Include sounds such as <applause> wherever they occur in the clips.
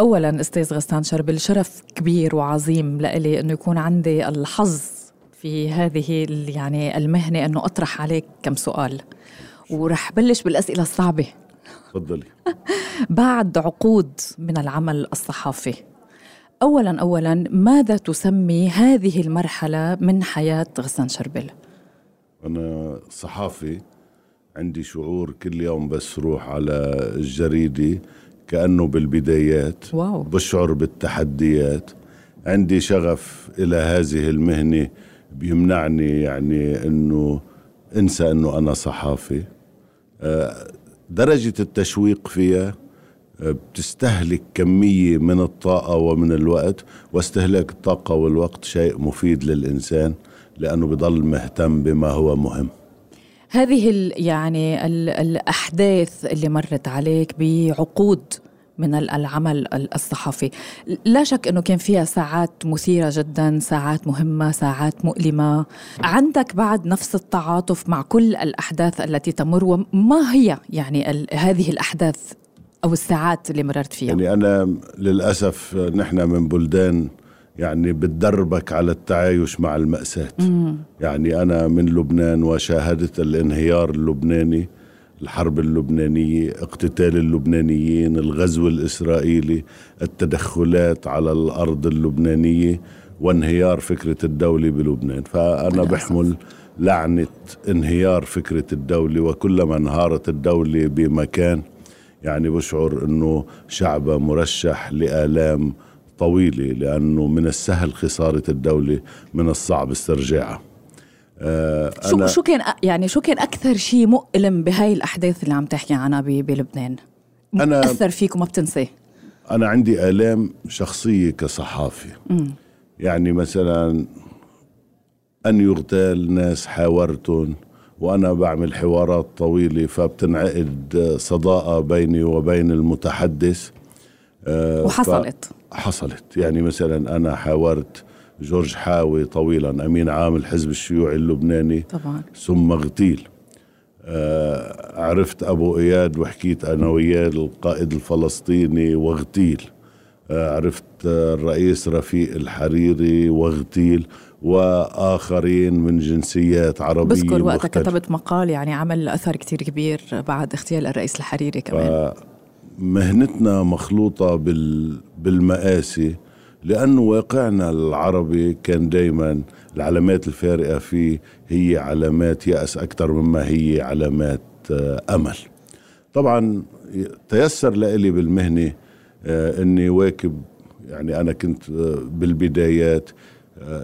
اولا أستاذ غسان شربل شرف كبير وعظيم لإلي انه يكون عندي الحظ في هذه يعني المهنة أنه أطرح عليك كم سؤال. ورح بلش بالأسئلة الصعبة. تفضلي. <laughs> بعد عقود من العمل الصحافي. اولا اولا ماذا تسمي هذه المرحلة من حياة غسان شربل؟ أنا صحافي عندي شعور كل يوم بس روح على الجريده كأنه بالبدايات واو. بشعر بالتحديات. عندي شغف إلى هذه المهنة بيمنعني يعني إنه أنسى إنه أنا صحافي. آه، درجة التشويق فيها آه، بتستهلك كمية من الطاقة ومن الوقت واستهلاك الطاقة والوقت شيء مفيد للإنسان لأنه بضل مهتم بما هو مهم. هذه ال يعني ال الأحداث اللي مرت عليك بعقود من العمل الصحفي. لا شك أنه كان فيها ساعات مثيرة جدا ساعات مهمة ساعات مؤلمة. عندك بعد نفس التعاطف مع كل الأحداث التي تمر وما هي يعني هذه الأحداث أو الساعات اللي مررت فيها؟ يعني أنا للأسف نحن من بلدان يعني بتدربك على التعايش مع المأساة مم. يعني أنا من لبنان وشاهدت الانهيار اللبناني الحرب اللبنانية اقتتال اللبنانيين الغزو الإسرائيلي التدخلات على الأرض اللبنانية وانهيار فكرة الدولة بلبنان فأنا بحمل لعنة انهيار فكرة الدولة وكلما انهارت الدولة بمكان يعني بشعر أنه شعب مرشح لآلام طويلة لأنه من السهل خسارة الدولة من الصعب استرجاعها آه شو شو كان يعني شو كان أكثر شيء مؤلم بهاي الأحداث اللي عم تحكي عنها بلبنان؟ أنا أثر فيك وما بتنساه أنا عندي آلام شخصية كصحافي م. يعني مثلا أن يغتال ناس حاورتهم وأنا بعمل حوارات طويلة فبتنعقد صداقة بيني وبين المتحدث وحصلت. حصلت. يعني مثلا أنا حاورت جورج حاوي طويلا أمين عام الحزب الشيوعي اللبناني طبعا. ثم اغتيل آه عرفت أبو إياد وحكيت أنا وياه القائد الفلسطيني واغتيل آه عرفت الرئيس رفيق الحريري واغتيل وآخرين من جنسيات عربية بذكر وقتها كتبت مقال يعني عمل أثر كتير كبير بعد اغتيال الرئيس الحريري كمان. مهنتنا مخلوطة بال بالمآسي لأنه واقعنا العربي كان دايما العلامات الفارقة فيه هي علامات يأس أكثر مما هي علامات آه، أمل. طبعا تيسر لي بالمهنة آه، أني واكب يعني أنا كنت آه، بالبدايات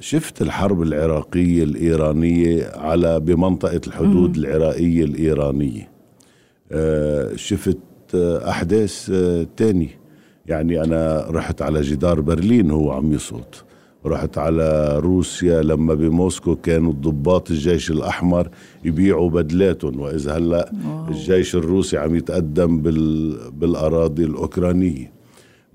شفت الحرب العراقية الإيرانية على بمنطقة الحدود العراقية الإيرانية. شفت أحداث تاني. يعني أنا رحت على جدار برلين هو عم يسقط رحت على روسيا لما بموسكو كانوا ضباط الجيش الأحمر يبيعوا بدلاتهم. وإذا هلأ الجيش الروسي عم يتقدم بال... بالأراضي الأوكرانية.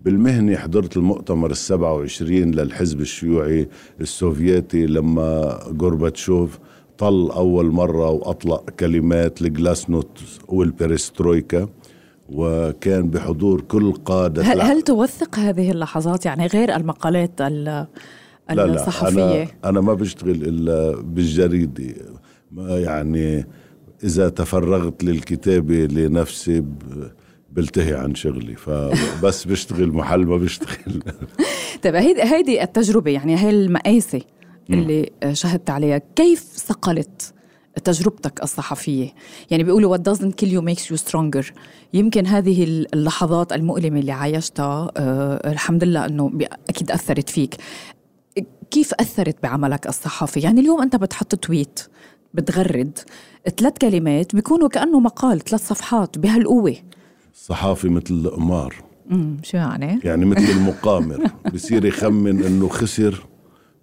بالمهنة حضرت المؤتمر السبعة وعشرين للحزب الشيوعي السوفيتي لما غورباتشوف طل أول مرة وأطلق كلمات الجلاسنوت والبريسترويكا وكان بحضور كل قادة هل, هل توثق هذه اللحظات؟ يعني غير المقالات الصحفية لا لا أنا, أنا ما بشتغل إلا بالجريدة. ما يعني إذا تفرغت للكتابة لنفسي بلتهي عن شغلي. فبس بشتغل محل ما بشتغل. <laughs> طيب هيدي هيدي التجربة يعني هاي المقاسة اللي شهدت عليها. كيف صقلت تجربتك الصحفية. يعني بيقولوا what doesn't kill you makes you stronger. يمكن هذه اللحظات المؤلمة اللي عايشتها أه الحمد لله أنه أكيد أثرت فيك. كيف أثرت بعملك الصحفي؟ يعني اليوم أنت بتحط تويت بتغرد ثلاث كلمات بيكونوا كأنه مقال ثلاث صفحات بهالقوة. الصحافي مثل القمار. امم شو يعني؟ يعني مثل المقامر. بصير يخمن إنه خسر.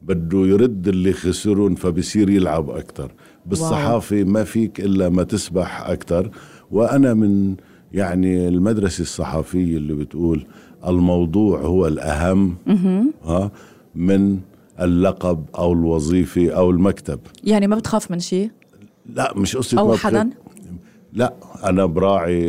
بده يرد اللي خسرون فبصير يلعب أكثر بالصحافة ما فيك إلا ما تسبح أكثر وأنا من يعني المدرسة الصحفية اللي بتقول الموضوع هو الأهم ها من اللقب أو الوظيفة أو المكتب. يعني ما بتخاف من شيء؟ لا مش قصة أو حدا؟ لا أنا براعي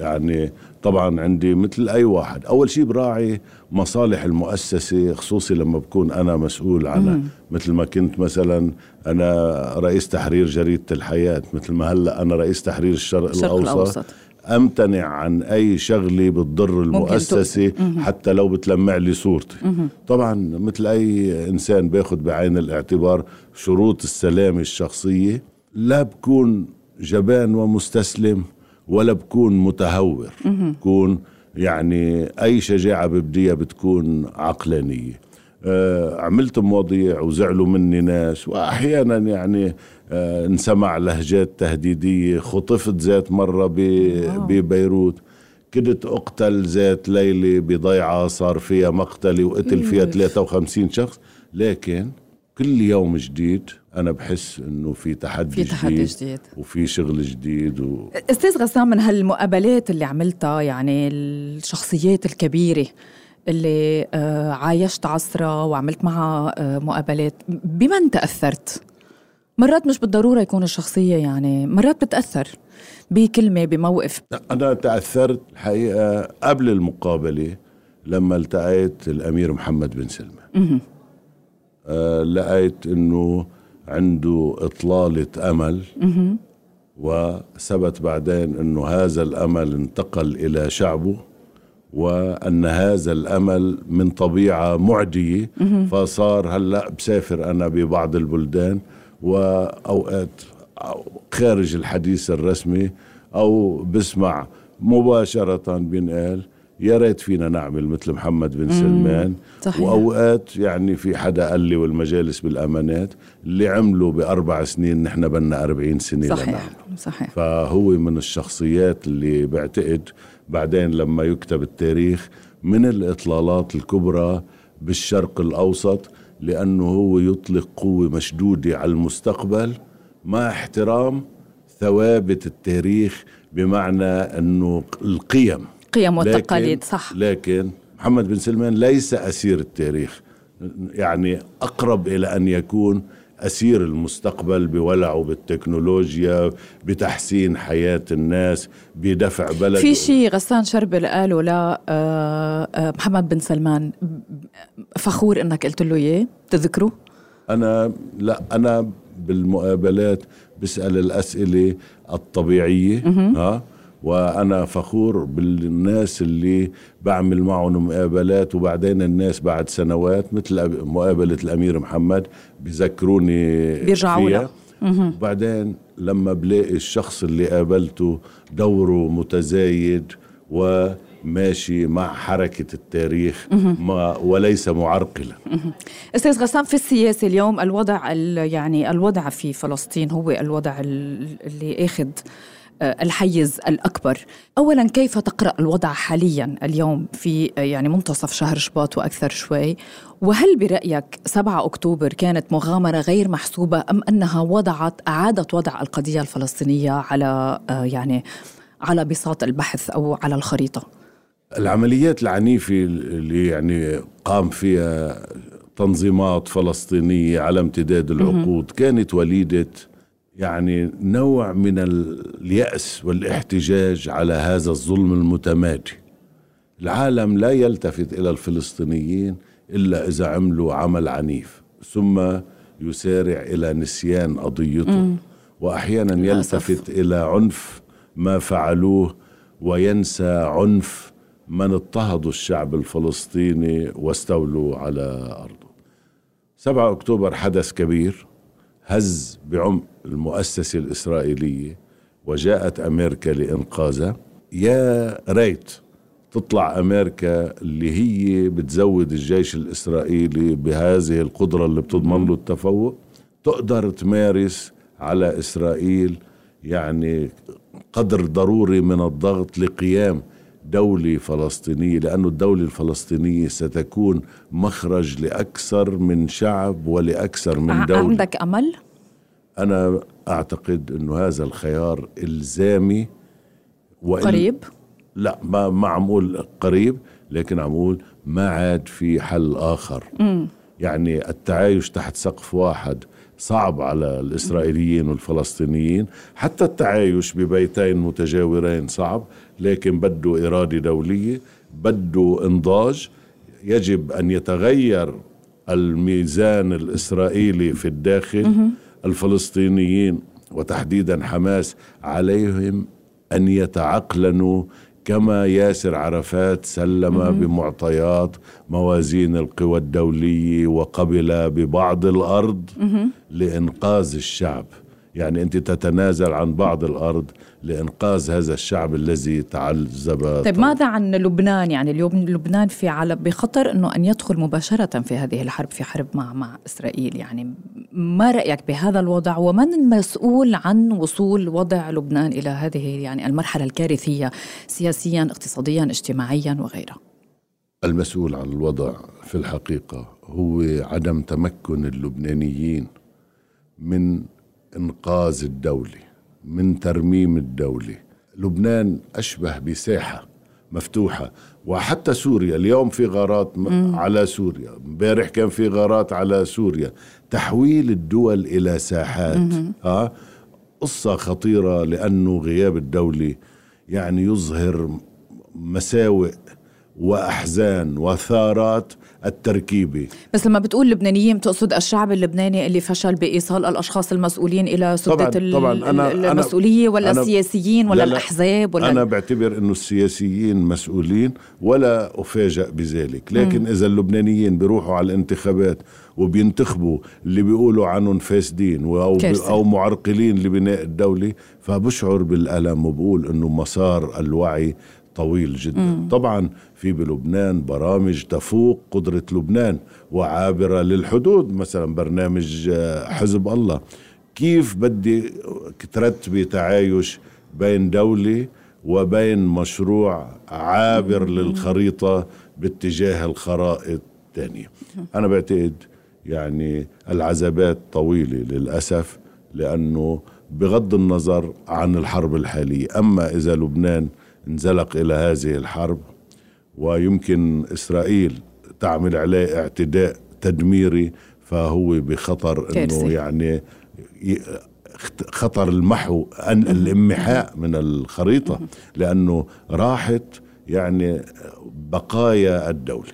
يعني طبعا عندي مثل أي واحد. أول شيء براعي مصالح المؤسسة خصوصي لما بكون أنا مسؤول عن مثل ما كنت مثلا أنا رئيس تحرير جريدة الحياة. مثل ما هلأ أنا رئيس تحرير الشرق, الشرق الأوسط, الأوسط. أمتنع عن أي شغله بتضر المؤسسة حتى لو بتلمع لي صورتي. طبعا مثل أي إنسان باخذ بعين الاعتبار شروط السلامة الشخصية لا بكون جبان ومستسلم. ولا بكون متهور. بكون يعني أي شجاعة ببديها بتكون عقلانية. آه عملت مواضيع وزعلوا مني ناس وأحيانا يعني آه انسمع لهجات تهديدية خطفت ذات مرة ببيروت. كنت أقتل ذات ليلة بضيعة صار فيها مقتلي وقتل فيها 53 شخص. لكن كل يوم جديد أنا بحس إنه في تحدي, في تحدي جديد, جديد. وفي شغل جديد و... أستاذ غسان من هالمقابلات اللي عملتها يعني الشخصيات الكبيرة اللي آه، عايشت عصرها وعملت معها آه، مقابلات بمن تأثرت؟ مرات مش بالضرورة يكون الشخصية يعني مرات بتأثر بكلمة بموقف. أنا تأثرت الحقيقة قبل المقابلة لما التقيت الأمير محمد بن سلمان لقيت إنه عنده إطلالة أمل وثبت بعدين إنه هذا الأمل انتقل إلى شعبه وأن هذا الأمل من طبيعة معديه فصار هلأ بسافر أنا ببعض البلدان وأوقات خارج الحديث الرسمي أو بسمع مباشرة بينقال يا ريت فينا نعمل مثل محمد بن سلمان صحيح. وأوقات يعني في حدا قال لي والمجالس بالأمانات اللي عملوا بأربع سنين نحن بدنا 40 سنة صحيح لنعمله. صحيح فهو من الشخصيات اللي بعتقد بعدين لما يكتب التاريخ من الإطلالات الكبرى بالشرق الأوسط لأنه هو يطلق قوة مشدودة على المستقبل مع احترام ثوابت التاريخ بمعنى أنه القيم قيم والتقاليد صح. لكن محمد بن سلمان ليس أسير التاريخ. يعني أقرب إلى أن يكون أسير المستقبل بولعه بالتكنولوجيا بتحسين حياة الناس بدفع بلد في شيء غسان شربل قاله ل آه، آه، محمد بن سلمان فخور إنك قلت له إياه؟ تذكره؟ أنا لا أنا بالمقابلات بسأل الأسئلة الطبيعية ها؟ وأنا فخور بالناس اللي بعمل معهم مقابلات وبعدين الناس بعد سنوات مثل مقابلة الأمير محمد بذكروني بيرجعوا فيها. وبعدين لما بلاقي الشخص اللي قابلته دوره متزايد و ماشي مع حركة التاريخ ما وليس معرقلا. أستاذ غسان في السياسة اليوم الوضع يعني الوضع في فلسطين هو الوضع اللي أخذ الحيز الأكبر. أولا كيف تقرأ الوضع حاليا اليوم في آه، يعني منتصف شهر شباط وأكثر شوي؟ وهل برأيك 7 أكتوبر كانت مغامرة غير محسوبة أم أنها وضعت أعادت وضع القضية الفلسطينية على آه، يعني على بساط البحث أو على الخريطة؟ العمليات العنيفة اللي يعني قام فيها تنظيمات فلسطينية على امتداد العقود كانت وليدة يعني نوع من اليأس والاحتجاج على هذا الظلم المتمادي. العالم لا يلتفت إلى الفلسطينيين إلا إذا عملوا عمل عنيف ثم يسارع إلى نسيان قضيته. وأحيانا يلتفت إلى عنف ما فعلوه وينسى عنف من اضطهدوا الشعب الفلسطيني واستولوا على أرضه. 7 أكتوبر حدث كبير. هز بعمق المؤسسة الإسرائيلية وجاءت أمريكا لإنقاذها. يا ريت تطلع أمريكا اللي هي بتزود الجيش الإسرائيلي بهذه القدرة اللي بتضمن له التفوق. تقدر تمارس على إسرائيل يعني قدر ضروري من الضغط لقيام دولة فلسطينية لأن الدولة الفلسطينية ستكون مخرج لأكثر من شعب ولأكثر من دولة عندك أمل؟ أنا أعتقد أنه هذا الخيار إلزامي وإن قريب؟ لا ما, ما عم أقول قريب لكن عم أقول ما عاد في حل آخر م. يعني التعايش تحت سقف واحد صعب على الإسرائيليين والفلسطينيين. حتى التعايش ببيتين متجاورين صعب لكن بده إرادة دولية بده إنضاج. يجب أن يتغير الميزان الإسرائيلي في الداخل. الفلسطينيين وتحديدا حماس عليهم أن يتعقلنوا كما ياسر عرفات سلم بمعطيات موازين القوى الدولية وقبل ببعض الأرض لإنقاذ الشعب. يعني أنت تتنازل عن بعض الأرض لإنقاذ هذا الشعب الذي تعذب طيب ماذا عن لبنان؟ يعني اليوم لبنان في على بخطر إنه أن يدخل مباشرة في هذه الحرب في حرب مع مع إسرائيل. يعني ما رأيك بهذا الوضع؟ ومن المسؤول عن وصول وضع لبنان إلى هذه يعني المرحلة الكارثية سياسيا اقتصاديا اجتماعيا وغيرها؟ المسؤول عن الوضع في الحقيقة هو عدم تمكن اللبنانيين من إنقاذ الدولة من ترميم الدولة. لبنان أشبه بساحة مفتوحة وحتى سوريا. اليوم في غارات م. على سوريا. امبارح كان في غارات على سوريا. تحويل الدول إلى ساحات. ها؟ قصة خطيرة لأنه غياب الدولة يعني يظهر مساوئ وأحزان وثارات التركيبه بس لما بتقول لبنانيين بتقصد الشعب اللبناني اللي فشل بإيصال الأشخاص المسؤولين إلى سدة طبعًا طبعًا أنا المسؤولية ولا أنا السياسيين ولا لا الأحزاب ولا أنا بعتبر إنه السياسيين مسؤولين ولا افاجئ بذلك. لكن م. إذا اللبنانيين بيروحوا على الانتخابات وبينتخبوا اللي بيقولوا عنهم فاسدين أو أو معرقلين لبناء الدولة فبشعر بالألم وبقول إنه مسار الوعي طويل جدا. مم. طبعا في بلبنان برامج تفوق قدرة لبنان وعابرة للحدود مثلا برنامج آه، حزب الله. كيف بدي ترتبي تعايش بين دولة وبين مشروع عابر مم. للخريطة باتجاه الخرائط الثانية؟ أنا بعتقد يعني العزبات طويلة للأسف لأنه بغض النظر عن الحرب الحالية. أما إذا لبنان انزلق إلى هذه الحرب ويمكن إسرائيل تعمل عليه اعتداء تدميري فهو بخطر إنه يعني خطر المحو أن الامحاء من الخريطة لأنه راحت يعني بقايا الدولة.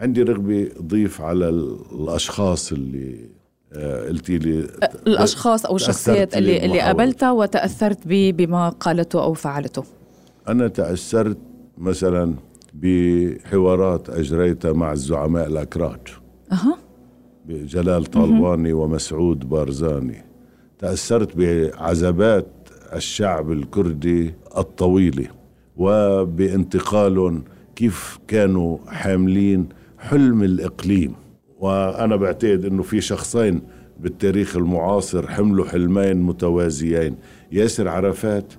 عندي رغبة ضيف على الأشخاص اللي آه، قلتي لي الأشخاص أو الشخصيات اللي اللي قابلتها وتأثرت بما قالته أو فعلته. أنا تأثرت مثلا بحوارات أجريتها مع الزعماء الأكراد. أها. بجلال طالباني ومسعود بارزاني. تأثرت بعزبات الشعب الكردي الطويلة وبانتقالهم كيف كانوا حاملين حلم الإقليم. وأنا بعتقد أنه في شخصين بالتاريخ المعاصر حملوا حلمين متوازيين. ياسر عرفات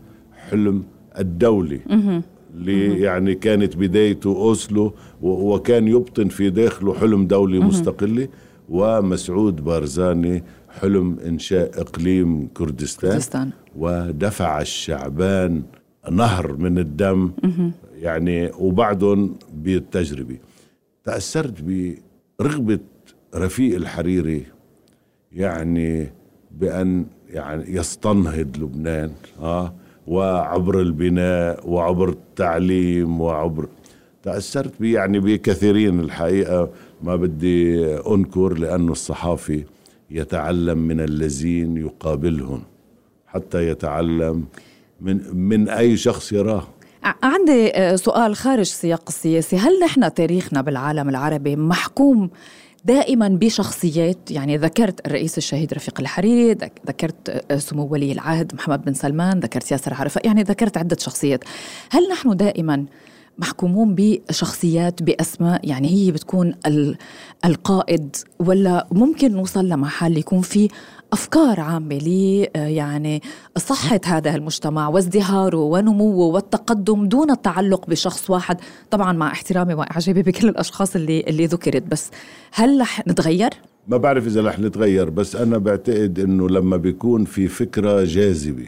حلم الدولي اللي يعني كانت بدايته أوسلو وكان يبطن في داخله حلم دولي مستقلة ومسعود بارزاني حلم إنشاء إقليم كردستان, كردستان. ودفع الشعبان نهر من الدم يعني وبعدهم بالتجربة. تأثرت برغبة رفيق الحريري يعني بأن يعني يستنهض لبنان آه وعبر البناء وعبر التعليم وعبر تأثرت بي يعني بكثيرين الحقيقة. ما بدي أنكر لأنه الصحافي يتعلم من الذين يقابلهم حتى يتعلم من من أي شخص يراه. عندي آه، سؤال خارج سياق السياسي هل نحن تاريخنا بالعالم العربي محكوم دائما بشخصيات يعني ذكرت الرئيس الشهيد رفيق الحريري ذكرت آه، سمو ولي العهد محمد بن سلمان ذكرت ياسر عرفات يعني ذكرت عدة شخصيات. هل نحن دائما محكومون بشخصيات بأسماء؟ يعني هي بتكون القائد ولا ممكن نوصل لمحل يكون في أفكار عامة ل آه، يعني صحة هذا المجتمع وازدهاره ونموه والتقدم دون التعلق بشخص واحد. طبعا مع احترامي وإعجابي بكل الأشخاص اللي اللي ذكرت بس هل رح نتغير؟ ما بعرف إذا رح نتغير بس أنا بعتقد إنه لما بيكون في فكرة جاذبة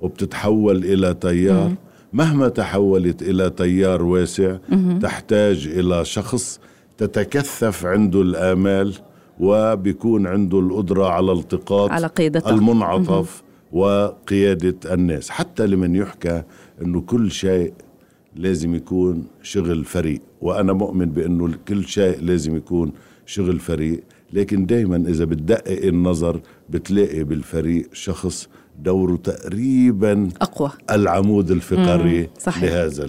وبتتحول إلى تيار مهما تحولت إلى تيار واسع تحتاج إلى شخص تتكثف عنده الآمال وبيكون عنده القدرة على التقاط على المنعطف وقيادة الناس حتى لمن يحكى أنه كل شيء لازم يكون شغل فريق وأنا مؤمن بأنه كل شيء لازم يكون شغل فريق لكن دايما إذا بتدقق النظر بتلاقي بالفريق شخص دوره تقريبا أقوى. العمود الفقري صحيح. لهذا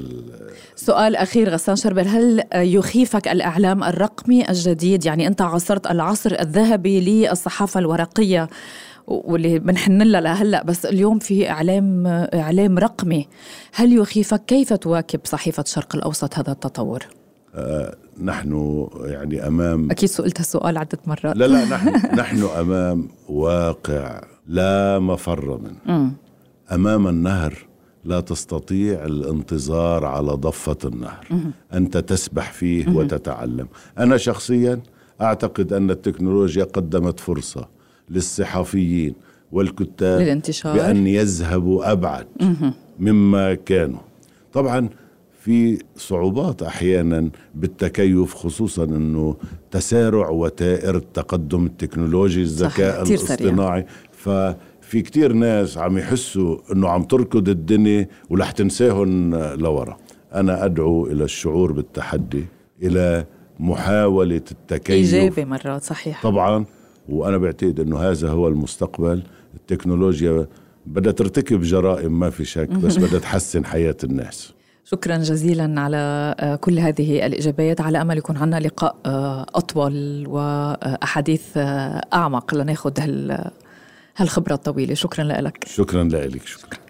سؤال أخير غسان شربل هل يخيفك الإعلام الرقمي الجديد؟ يعني أنت عاصرت العصر الذهبي للصحافة الورقية واللي بنحن لها لهلا بس اليوم في إعلام إعلام رقمي. هل يخيفك؟ كيف تواكب صحيفة الشرق الأوسط هذا التطور؟ آه نحن يعني أمام أكيد سئلت السؤال عدة مرات. لا لا نحن نحن أمام واقع لا مفر منه. أمام النهر لا تستطيع الانتظار على ضفة النهر. أنت تسبح فيه وتتعلم. أنا شخصيا أعتقد أن التكنولوجيا قدمت فرصة للصحفيين والكتاب للانتشار. بأن يذهبوا أبعد مما كانوا. طبعا في صعوبات أحيانا بالتكيف خصوصا أنه تسارع وتائر التقدم التكنولوجي الذكاء الاصطناعي. ففي كتير ناس عم يحسوا أنه عم تركض الدنيا ولح تنساهم لورا. أنا أدعو إلى الشعور بالتحدي إلى محاولة التكيف. إيجابي مرات صحيح. طبعا وأنا بعتقد إنه هذا هو المستقبل. التكنولوجيا بدها ترتكب جرائم ما في شك بس <laughs> بدها تحسن حياة الناس. شكرا جزيلا على كل هذه الإجابات. على أمل يكون عندنا لقاء أطول وأحاديث أعمق لناخذ هالخبرة الطويلة. شكرا لك. شكرا لك. شكرا.